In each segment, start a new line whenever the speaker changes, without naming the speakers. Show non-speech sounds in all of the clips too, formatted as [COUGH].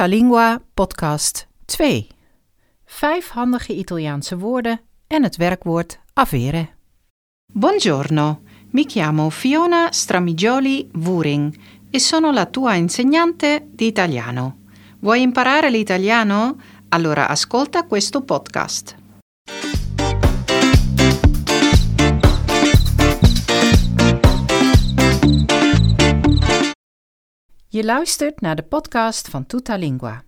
Tutta Lingua podcast 2. Vijf handige Italiaanse woorden en het werkwoord avere. Buongiorno, mi chiamo Fiona Stramigioli Wuring e sono la tua insegnante di italiano. Vuoi imparare l'italiano? Allora ascolta questo podcast. Je luistert naar de podcast van Tutta Lingua.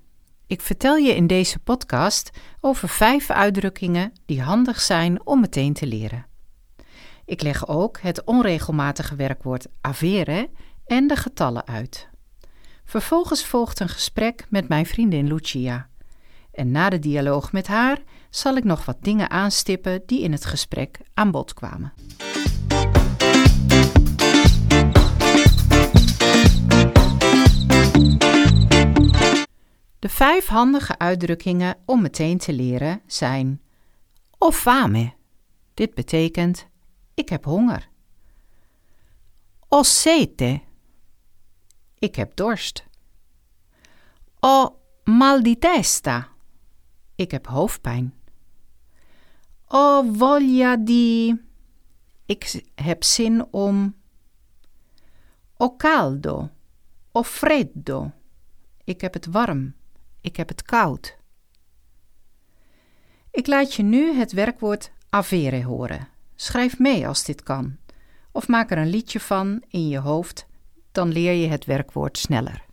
Ik vertel je in deze podcast over vijf uitdrukkingen die handig zijn om meteen te leren. Ik leg ook het onregelmatige werkwoord avere en de getallen uit. Vervolgens volgt een gesprek met mijn vriendin Lucia. En na de dialoog met haar zal ik nog wat dingen aanstippen die in het gesprek aan bod kwamen. De vijf handige uitdrukkingen om meteen te leren zijn Ho fame. Dit betekent ik heb honger. Ho sete. Ik heb dorst. Ho mal di testa. Ik heb hoofdpijn. Ho voglia di. Ik heb zin om. Ho caldo. Ho freddo. Ik heb het warm. Ik heb het koud. Ik laat je nu het werkwoord avere horen. Schrijf mee als dit kan. Of maak er een liedje van in je hoofd, dan leer je het werkwoord sneller.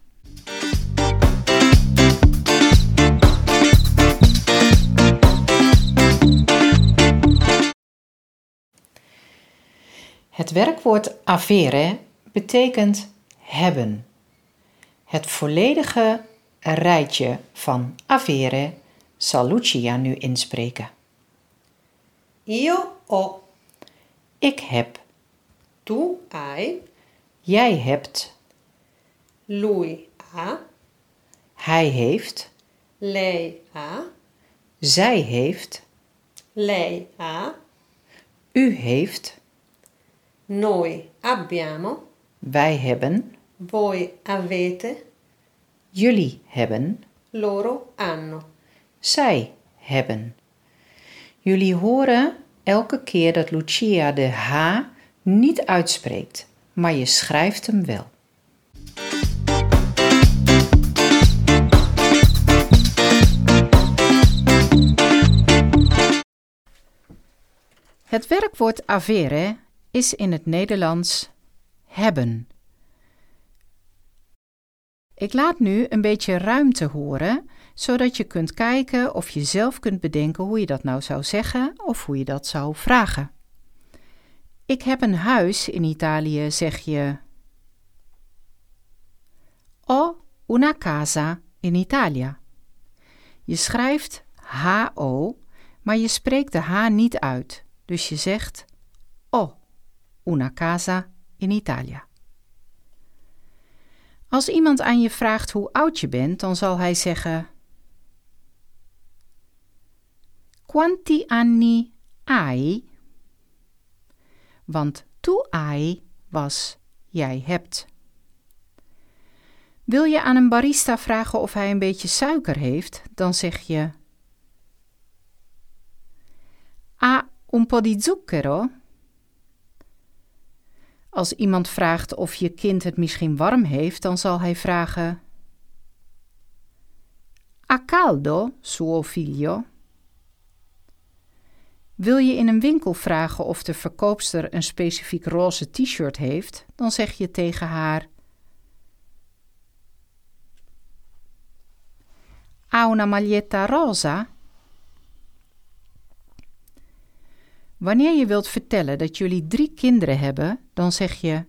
Het werkwoord avere betekent hebben. Het volledige rijtje van avere zal Lucia nu inspreken.
Io ho,
Ik heb,
tu hai,
jij hebt,
lui ha,
hij heeft,
lei ha,
zij heeft,
lei ha,
u heeft,
noi abbiamo,
wij hebben,
voi avete,
jullie hebben,
loro hanno.
zij hebben. Jullie horen elke keer dat Lucia de H niet uitspreekt, maar je schrijft hem wel. Het werkwoord avere is in het Nederlands hebben. Ik laat nu een beetje ruimte horen, zodat je kunt kijken of je zelf kunt bedenken hoe je dat nou zou zeggen of hoe je dat zou vragen. Ik heb een huis in Italië, zeg je. Ho una casa in Italia. Je schrijft H-O, maar je spreekt de H niet uit, dus je zegt Ho una casa in Italia. Als iemand aan je vraagt hoe oud je bent, dan zal hij zeggen: Quanti anni hai? Want tu hai was jij hebt. Wil je aan een barista vragen of hij een beetje suiker heeft, dan zeg je: Ha un po' di zucchero? Als iemand vraagt of je kind het misschien warm heeft, dan zal hij vragen: A caldo, suo figlio? Wil je in een winkel vragen of de verkoopster een specifiek roze t-shirt heeft, dan zeg je tegen haar: Ha una maglietta rosa? Wanneer je wilt vertellen dat jullie drie kinderen hebben, dan zeg je: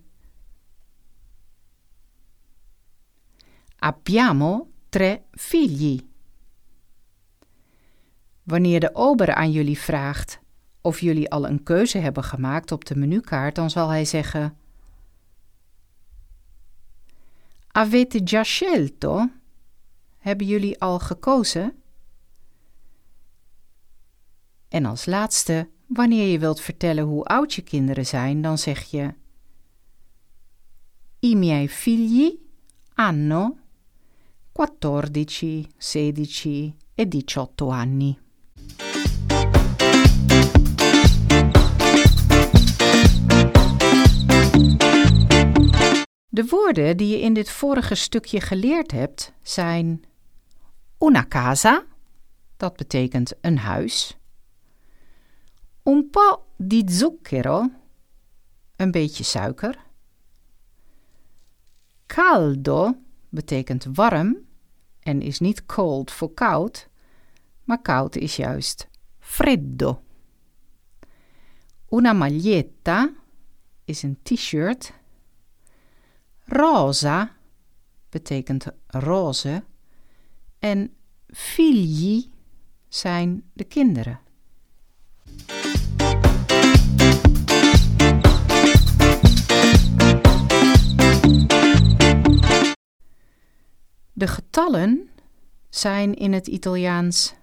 Abbiamo tre figli. Wanneer de ober aan jullie vraagt of jullie al een keuze hebben gemaakt op de menukaart, dan zal hij zeggen: Avete già scelto? Hebben jullie al gekozen? En als laatste, wanneer je wilt vertellen hoe oud je kinderen zijn, dan zeg je: I miei figli hanno 14, 16 e 18 anni. De woorden die je in dit vorige stukje geleerd hebt zijn una casa, dat betekent een huis. Un po' di zucchero, een beetje suiker. Caldo betekent warm en is niet cold voor koud, maar koud is juist freddo. Una maglietta is een t-shirt. Rosa betekent roze en figli zijn de kinderen. De getallen zijn in het Italiaans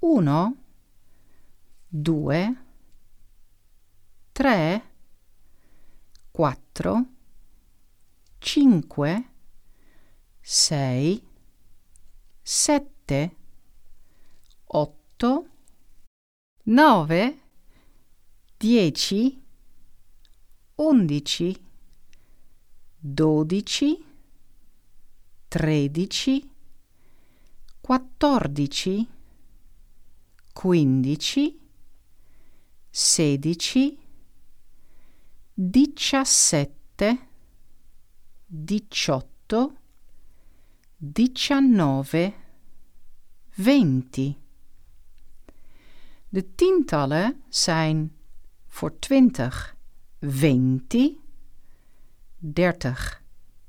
uno, due, tre, quattro, cinque, sei, sette, otto, nove, dieci, undici, dodici, tredici, quattordici, quindici, sedici, diciassette, diciotto, diciannove, venti. De tientallen zijn voor twintig venti, dertig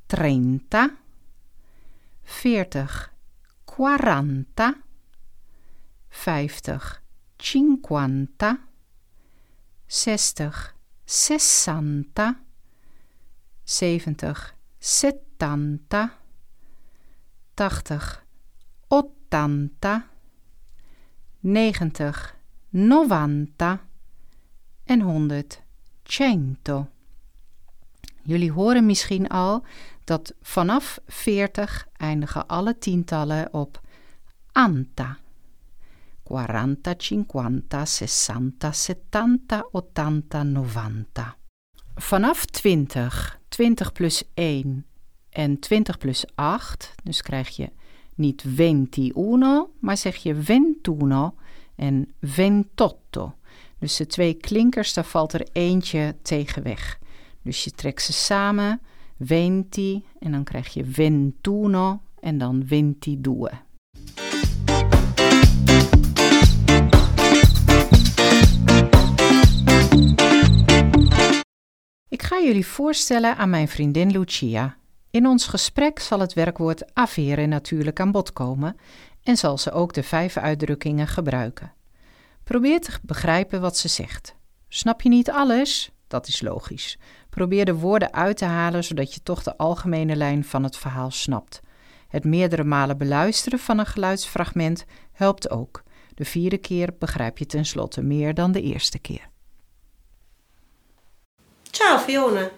trenta, veertig. Quaranta, vijftig. Cinquanta, zestig. Sessanta, zeventig. Settanta, tachtig. Ottanta, negentig. Novanta. En honderd. Cento. Jullie horen misschien al dat vanaf 40 eindigen alle tientallen op anta. 40, 50, 60, 70, 80, 90. Vanaf 20, 20 plus 1 en 20 plus 8, dus krijg je niet 21, maar zeg je ventuno en ventotto. Dus de twee klinkers, daar valt er eentje tegen weg. Dus je trekt ze samen, venti, en dan krijg je ventuno en dan ventidue. Ik ga jullie voorstellen aan mijn vriendin Lucia. In ons gesprek zal het werkwoord avere natuurlijk aan bod komen en zal ze ook de vijf uitdrukkingen gebruiken. Probeer te begrijpen wat ze zegt. Snap je niet alles? Dat is logisch. Probeer de woorden uit te halen zodat je toch de algemene lijn van het verhaal snapt. Het meerdere malen beluisteren van een geluidsfragment helpt ook. De vierde keer begrijp je tenslotte meer dan de eerste keer.
Ciao Fiona,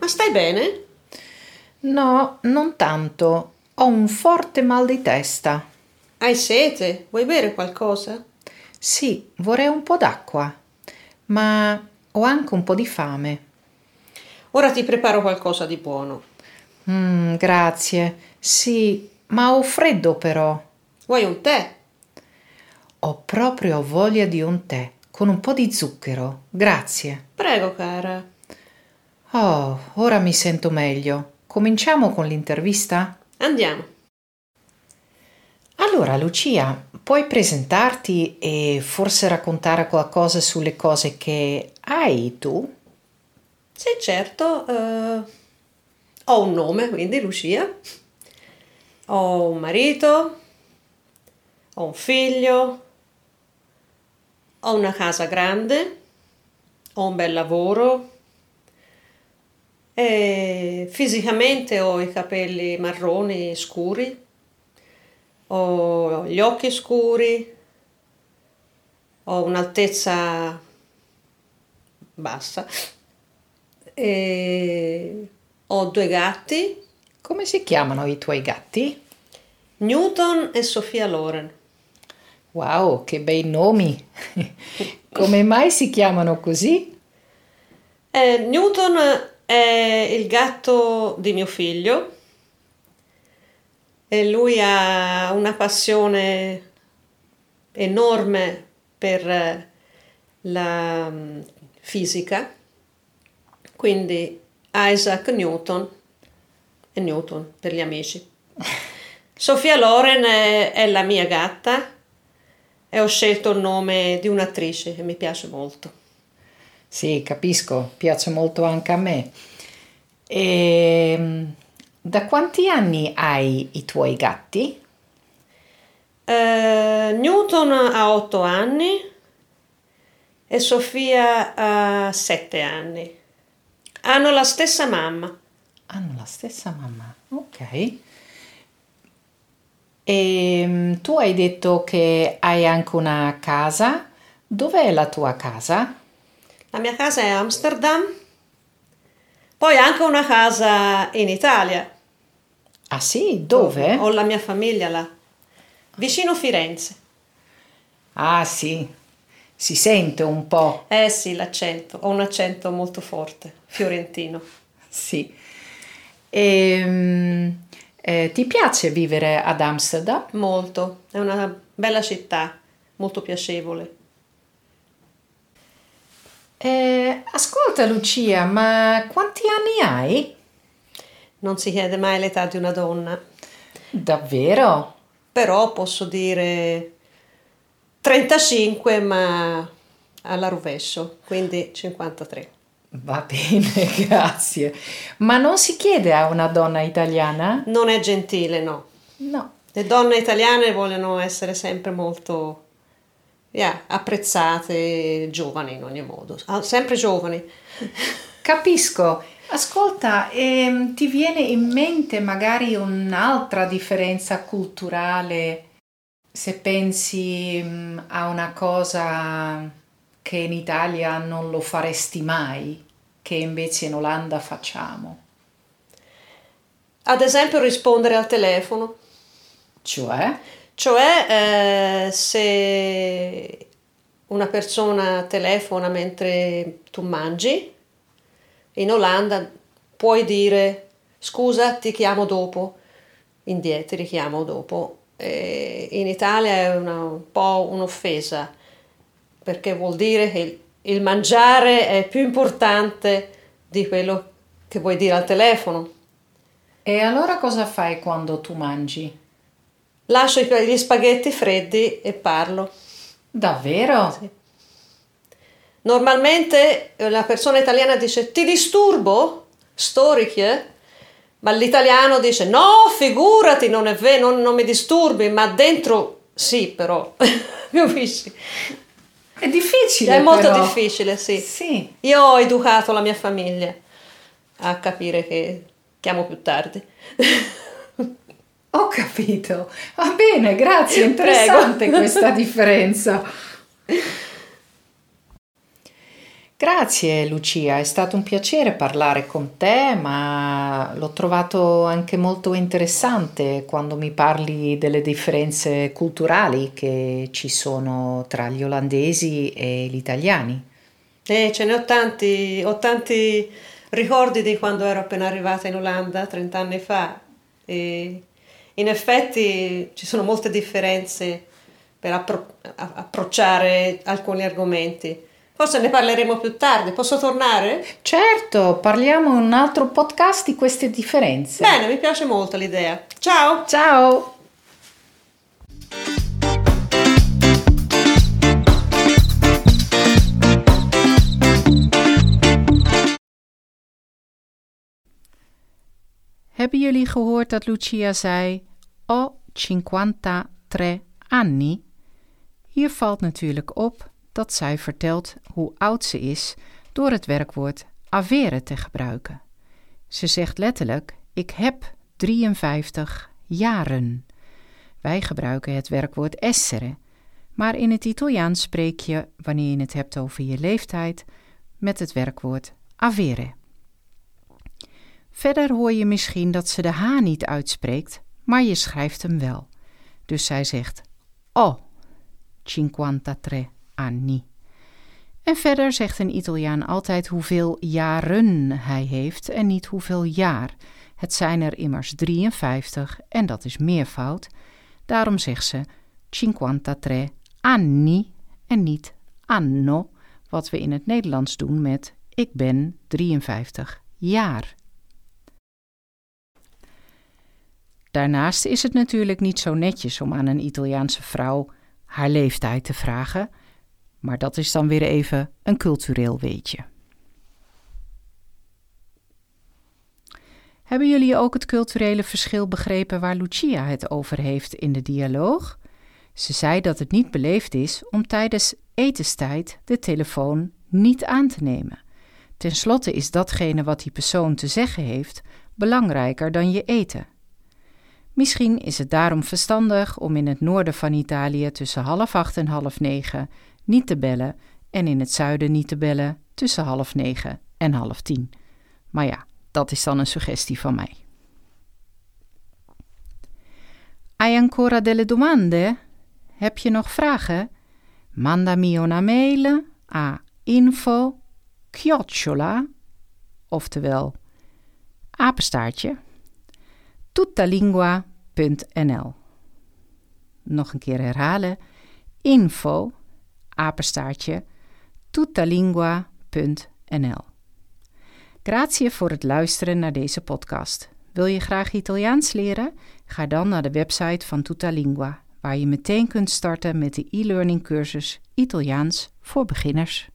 ma stai bene?
No, non tanto. Ho un forte mal di testa.
Hai sete? Vuoi bere qualcosa?
Sì, vorrei un po' d'acqua, ma ho anche un po' di fame.
Ora ti preparo qualcosa di buono.
Mm, grazie. Sì, ma ho freddo però.
Vuoi un tè?
Ho proprio voglia di un tè, con un po' di zucchero. Grazie.
Prego, cara.
Oh, ora mi sento meglio. Cominciamo con l'intervista?
Andiamo.
Allora, Lucia, puoi presentarti e forse raccontare qualcosa sulle cose che hai tu?
Sì, certo. eh, ho un nome, quindi Lucia. Ho un marito. Ho un figlio. Ho una casa grande. Ho un bel lavoro. E fisicamente ho i capelli marroni scuri. Ho gli occhi scuri. Ho un'altezza bassa. E ho due gatti.
Come si chiamano i tuoi gatti?
Newton e Sofia Loren.
Wow, che bei nomi! [LAUGHS] Come mai si chiamano così?
Eh, Newton è il gatto di mio figlio e lui ha una passione enorme per la mm, fisica, quindi Isaac Newton e Newton per gli amici. [LAUGHS] Sofia Loren è, la mia gatta e ho scelto il nome di un'attrice che mi piace molto.
Sì, capisco, piace molto anche a me. E ehm, da quanti anni hai i tuoi gatti?
Uh, Newton ha 8 anni e Sofia ha 7 anni. Hanno la stessa mamma.
Hanno la stessa mamma, ok. E ehm, tu hai detto che hai anche una casa. Dov'è la tua casa?
La mia casa è a Amsterdam. Poi anche una casa in Italia.
Ah sì? Dove?
Ho la mia famiglia là. Vicino Firenze.
Ah sì, si sente un po'.
Eh sì, l'accento. Ho un accento molto forte, fiorentino. [LAUGHS]
sì. E, ehm, eh, ti piace vivere ad Amsterdam?
Molto, è una bella città, molto piacevole.
Eh, ascolta Lucia, ma quanti anni hai?
Non si chiede mai l'età di una donna.
Davvero?
Però posso dire 35, ma alla rovescio, quindi 53.
Va bene, [LAUGHS] grazie. Ma non si chiede a una donna italiana?
Non è gentile, no.
No.
Le donne italiane vogliono essere sempre molto yeah, apprezzate, giovani in ogni modo, ah, sempre giovani.
Capisco. Ascolta, ehm, ti viene in mente magari un'altra differenza culturale se pensi mm, a una cosa che in Italia non lo faresti mai? che invece in Olanda facciamo?
Ad esempio rispondere al telefono.
Cioè?
Cioè eh, se una persona telefona mentre tu mangi, in Olanda puoi dire scusa ti chiamo dopo, indietro ti richiamo dopo. E in Italia è una, un po' un'offesa perché vuol dire che il mangiare è più importante di quello che vuoi dire al telefono.
E allora cosa fai quando tu mangi?
Lascio gli spaghetti freddi e parlo.
Davvero?
Sì. Normalmente eh, la persona italiana dice ti disturbo? Storiche? Ma l'italiano dice no, figurati, non è vero, non, non mi disturbi, ma dentro sì però, [LAUGHS] capisci?
È difficile.
È molto
però.
difficile, sì.
sì.
Io ho educato la mia famiglia a capire che chiamo più tardi.
Ho capito. Va bene, grazie. Interessante
Prego.
questa [LAUGHS] differenza. Grazie Lucia, è stato un piacere parlare con te, ma l'ho trovato anche molto interessante quando mi parli delle differenze culturali che ci sono tra gli olandesi e gli italiani.
Eh, ce ne ho tanti, ho tanti ricordi di quando ero appena arrivata in Olanda 30 anni fa e in effetti ci sono molte differenze per appro- approcciare alcuni argomenti. Forse ne parleremo più tardi. Posso tornare?
Certo, parliamo in un altro podcast di queste differenze.
Bene, mi piace molto l'idea. Ciao!
Ciao! Hebben jullie gehoord dat Lucia zei: Ho 53 anni? Hier valt natuurlijk op dat zij vertelt hoe oud ze is door het werkwoord avere te gebruiken. Ze zegt letterlijk: Ik heb 53 jaren. Wij gebruiken het werkwoord essere, maar in het Italiaans spreek je, wanneer je het hebt over je leeftijd, met het werkwoord avere. Verder hoor je misschien dat ze de H niet uitspreekt, maar je schrijft hem wel. Dus zij zegt oh, 53 anni. En verder zegt een Italiaan altijd hoeveel jaren hij heeft en niet hoeveel jaar. Het zijn er immers 53 en dat is meervoud. Daarom zegt ze 53 anni en niet anno, wat we in het Nederlands doen met ik ben 53 jaar. Daarnaast is het natuurlijk niet zo netjes om aan een Italiaanse vrouw haar leeftijd te vragen, maar dat is dan weer even een cultureel weetje. Hebben jullie ook het culturele verschil begrepen waar Lucia het over heeft in de dialoog? Ze zei dat het niet beleefd is om tijdens etenstijd de telefoon niet aan te nemen. Ten slotte is datgene wat die persoon te zeggen heeft belangrijker dan je eten. Misschien is het daarom verstandig om in het noorden van Italië tussen half acht en half negen niet te bellen en in het zuiden niet te bellen tussen half negen en half tien. Maar ja, dat is dan een suggestie van mij. Hai ancora delle domande? Heb je nog vragen? Mandami una mail a info chiocciola, oftewel apenstaartje, tutalingua.nl. Nog een keer herhalen. Info, apenstaartje, tutalingua.nl. Grazie voor het luisteren naar deze podcast. Wil je graag Italiaans leren? Ga dan naar de website van Tutalingua, waar je meteen kunt starten met de e-learning cursus Italiaans voor beginners.